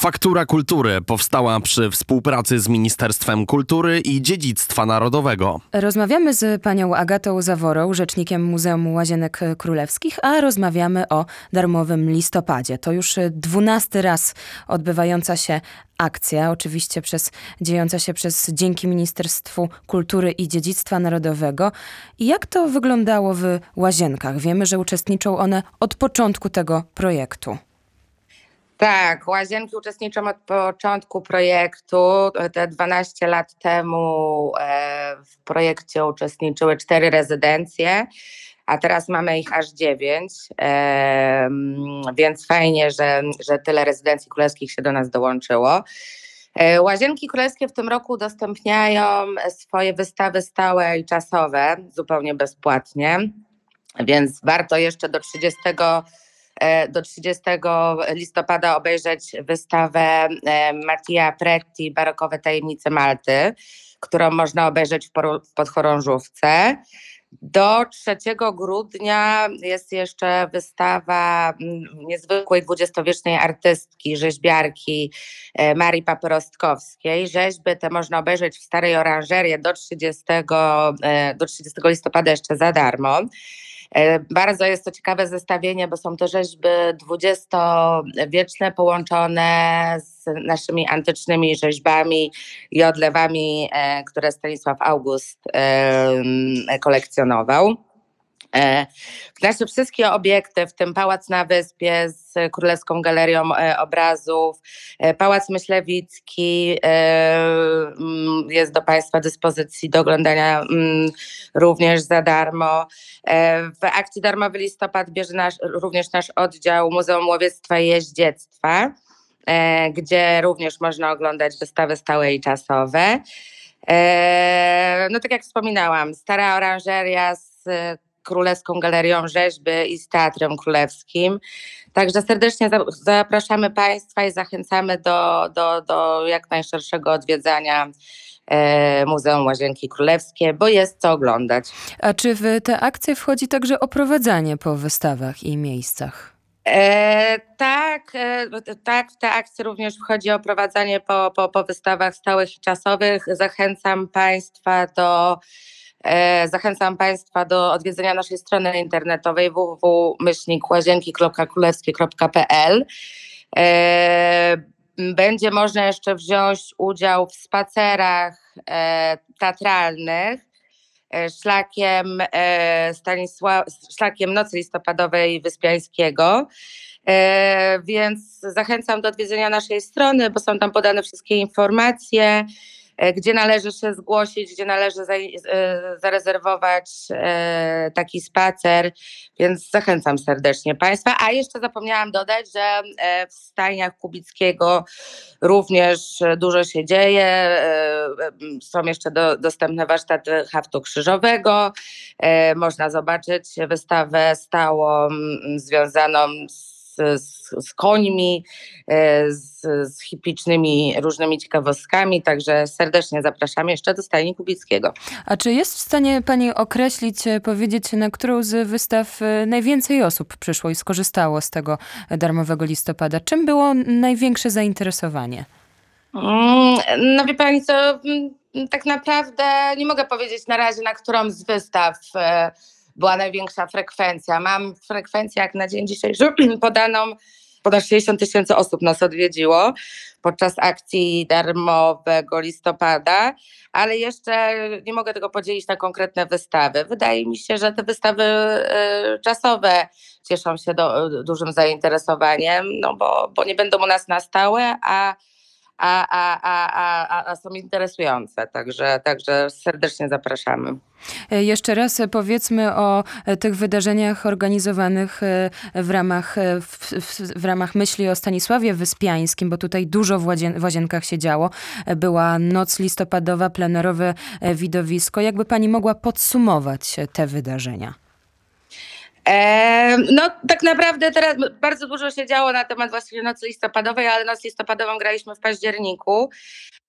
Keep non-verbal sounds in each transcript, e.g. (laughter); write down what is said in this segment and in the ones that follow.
Faktura Kultury powstała przy współpracy z Ministerstwem Kultury i Dziedzictwa Narodowego. Rozmawiamy z panią Agatą Zaworą, rzecznikiem Muzeum Łazienek Królewskich, a rozmawiamy o darmowym listopadzie. To już dwunasty raz odbywająca się akcja, oczywiście przez, dziejąca się przez dzięki Ministerstwu Kultury i Dziedzictwa Narodowego. I jak to wyglądało w Łazienkach? Wiemy, że uczestniczą one od początku tego projektu. Tak, Łazienki uczestniczą od początku projektu. Te 12 lat temu e, w projekcie uczestniczyły cztery rezydencje, a teraz mamy ich aż dziewięć, e, więc fajnie, że, że tyle rezydencji królewskich się do nas dołączyło. E, Łazienki Królewskie w tym roku udostępniają swoje wystawy stałe i czasowe zupełnie bezpłatnie, więc warto jeszcze do 30 E, do 30 listopada obejrzeć wystawę e, Mattia Pretti Barokowe Tajemnice Malty, którą można obejrzeć w podchorążówce. Do 3 grudnia jest jeszcze wystawa mm, niezwykłej dwudziestowiecznej artystki, rzeźbiarki e, Marii Paprostkowskiej. Rzeźby te można obejrzeć w Starej Oranżerii do 30, do 30 listopada jeszcze za darmo. E, bardzo jest to ciekawe zestawienie, bo są to rzeźby dwudziestowieczne połączone z naszymi antycznymi rzeźbami i odlewami, e, które Stanisław August kolekcjonował. E, nasze wszystkie obiekty, w tym Pałac na Wyspie z Królewską Galerią e, Obrazów, e, Pałac Myślewicki jest do Państwa dyspozycji do oglądania również za darmo. W akcji Darmowy Listopad bierze nasz, również nasz oddział Muzeum Łowiectwa i Jeździectwa, gdzie również można oglądać wystawy stałe i czasowe. No tak jak wspominałam, stara oranżeria z Królewską Galerią Rzeźby i z Teatrem Królewskim. Także serdecznie zapraszamy Państwa i zachęcamy do, do, do jak najszerszego odwiedzania e, Muzeum Łazienki Królewskie, bo jest co oglądać. A czy w te akcje wchodzi także oprowadzanie po wystawach i miejscach? E, tak, e, tak, w te akcje również wchodzi oprowadzanie po, po, po wystawach stałych i czasowych. Zachęcam Państwa do zachęcam Państwa do odwiedzenia naszej strony internetowej www.łazienki.królewskie.pl. E, będzie można jeszcze wziąć udział w spacerach e, teatralnych szlakiem, Stanisła, szlakiem Nocy Listopadowej Wyspiańskiego. Więc zachęcam do odwiedzenia naszej strony, bo są tam podane wszystkie informacje. E, gdzie należy się zgłosić, gdzie należy e, zarezerwować e, taki spacer, więc zachęcam serdecznie Państwa. A jeszcze zapomniałam dodać, że w stajniach Kubickiego również dużo się dzieje. Są jeszcze do, dostępne warsztaty haftu krzyżowego. Można zobaczyć wystawę stałą związaną z z, z końmi, e, z, z hipicznymi różnymi ciekawostkami, także serdecznie zapraszam jeszcze do Stajni Kubickiego. A czy jest w stanie Pani określić, e, powiedzieć, na którą z wystaw e, najwięcej osób przyszło i skorzystało z tego darmowego listopada? Czym było największe zainteresowanie? Mm, no wie Pani co, mm, tak naprawdę nie mogę powiedzieć na razie, na którą z wystaw była największa frekwencja. Mam frekwencję jak na dzień dzisiejszy (clears throat) podaną, ponad 60 tysięcy osób nas odwiedziło podczas akcji darmowego listopada, ale jeszcze nie mogę tego podzielić na konkretne wystawy. Wydaje mi się, że te wystawy y, czasowe cieszą się do, dużym zainteresowaniem, no bo, bo nie będą u nas na stałe, a a, a, a, a, są interesujące. Także, także serdecznie zapraszamy. E, jeszcze raz powiedzmy o e, tych wydarzeniach organizowanych e, w ramach, w, w, ramach myśli o Stanisławie Wyspiańskim, bo tutaj dużo w, łazien, w Łazienkach się działo. Była noc listopadowa, plenerowe widowisko. Jakby pani mogła podsumować te wydarzenia? No, tak naprawdę teraz bardzo dużo się działo na temat właśnie nocy listopadowej, ale noc listopadową graliśmy w październiku,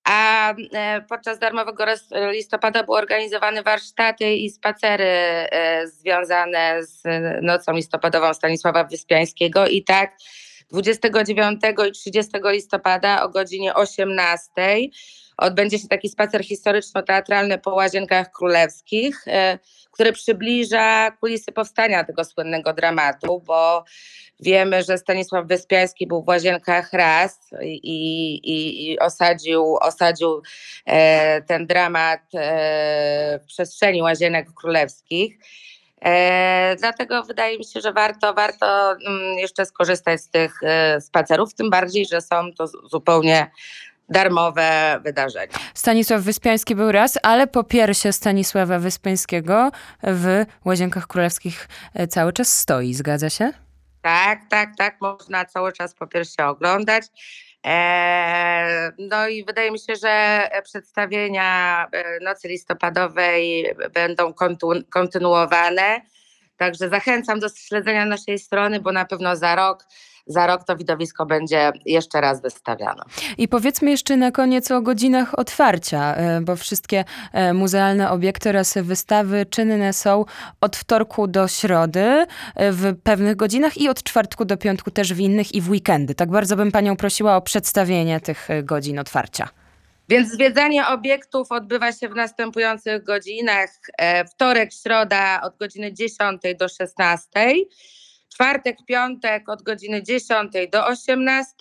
a e, podczas darmowego listopada były organizowane warsztaty i spacery e, związane z nocą listopadową Stanisława Wyspiańskiego i tak 29 i 30 listopada o godzinie 18 odbędzie się taki spacer historyczno-teatralny po Łazienkach Królewskich, e, który przybliża kulisy powstania tego słynnego dramatu, bo wiemy, że Stanisław Wyspiański był w Łazienkach raz i, i, i osadził, osadził e, ten dramat e, w przestrzeni Łazienek Królewskich. E, dlatego wydaje mi się, że warto, warto mm, jeszcze skorzystać z tych e, spacerów, tym bardziej, że są to zupełnie darmowe wydarzenia. Stanisław Wyspiański był raz, ale po piersie Stanisława Wyspiańskiego w Łazienkach Królewskich e, cały czas stoi, zgadza się? Tak, tak, tak, można cały czas po piersi oglądać. Eee, no i wydaje mi się, że przedstawienia e, Nocy Listopadowej będą kontynuowane. Także zachęcam do śledzenia naszej strony, bo na pewno za rok za rok to widowisko będzie jeszcze raz wystawiano. I powiedzmy jeszcze na koniec o godzinach otwarcia, e, bo wszystkie e, muzealne obiekty oraz wystawy czynne są od wtorku do środy e, w pewnych godzinach i od czwartku do piątku też w innych i w weekendy. Tak bardzo bym panią prosiła o przedstawienie tych godzin otwarcia. Więc zwiedzanie obiektów odbywa się w następujących godzinach. Wtorek, środa od godziny 10 do 16 czwartek, piątek od godziny 10 do 18,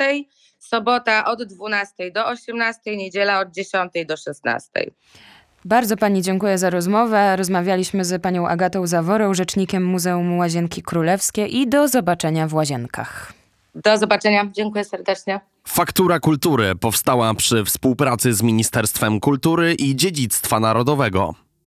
sobota od 12 do 18, niedziela od 10 do 16. Bardzo Pani dziękuję za rozmowę. Rozmawialiśmy z Panią Agatą Zaworą, rzecznikiem Muzeum Łazienki Królewskie i do zobaczenia w Łazienkach. Do zobaczenia, dziękuję serdecznie. Faktura Kultury powstała przy współpracy z Ministerstwem Kultury i Dziedzictwa Narodowego.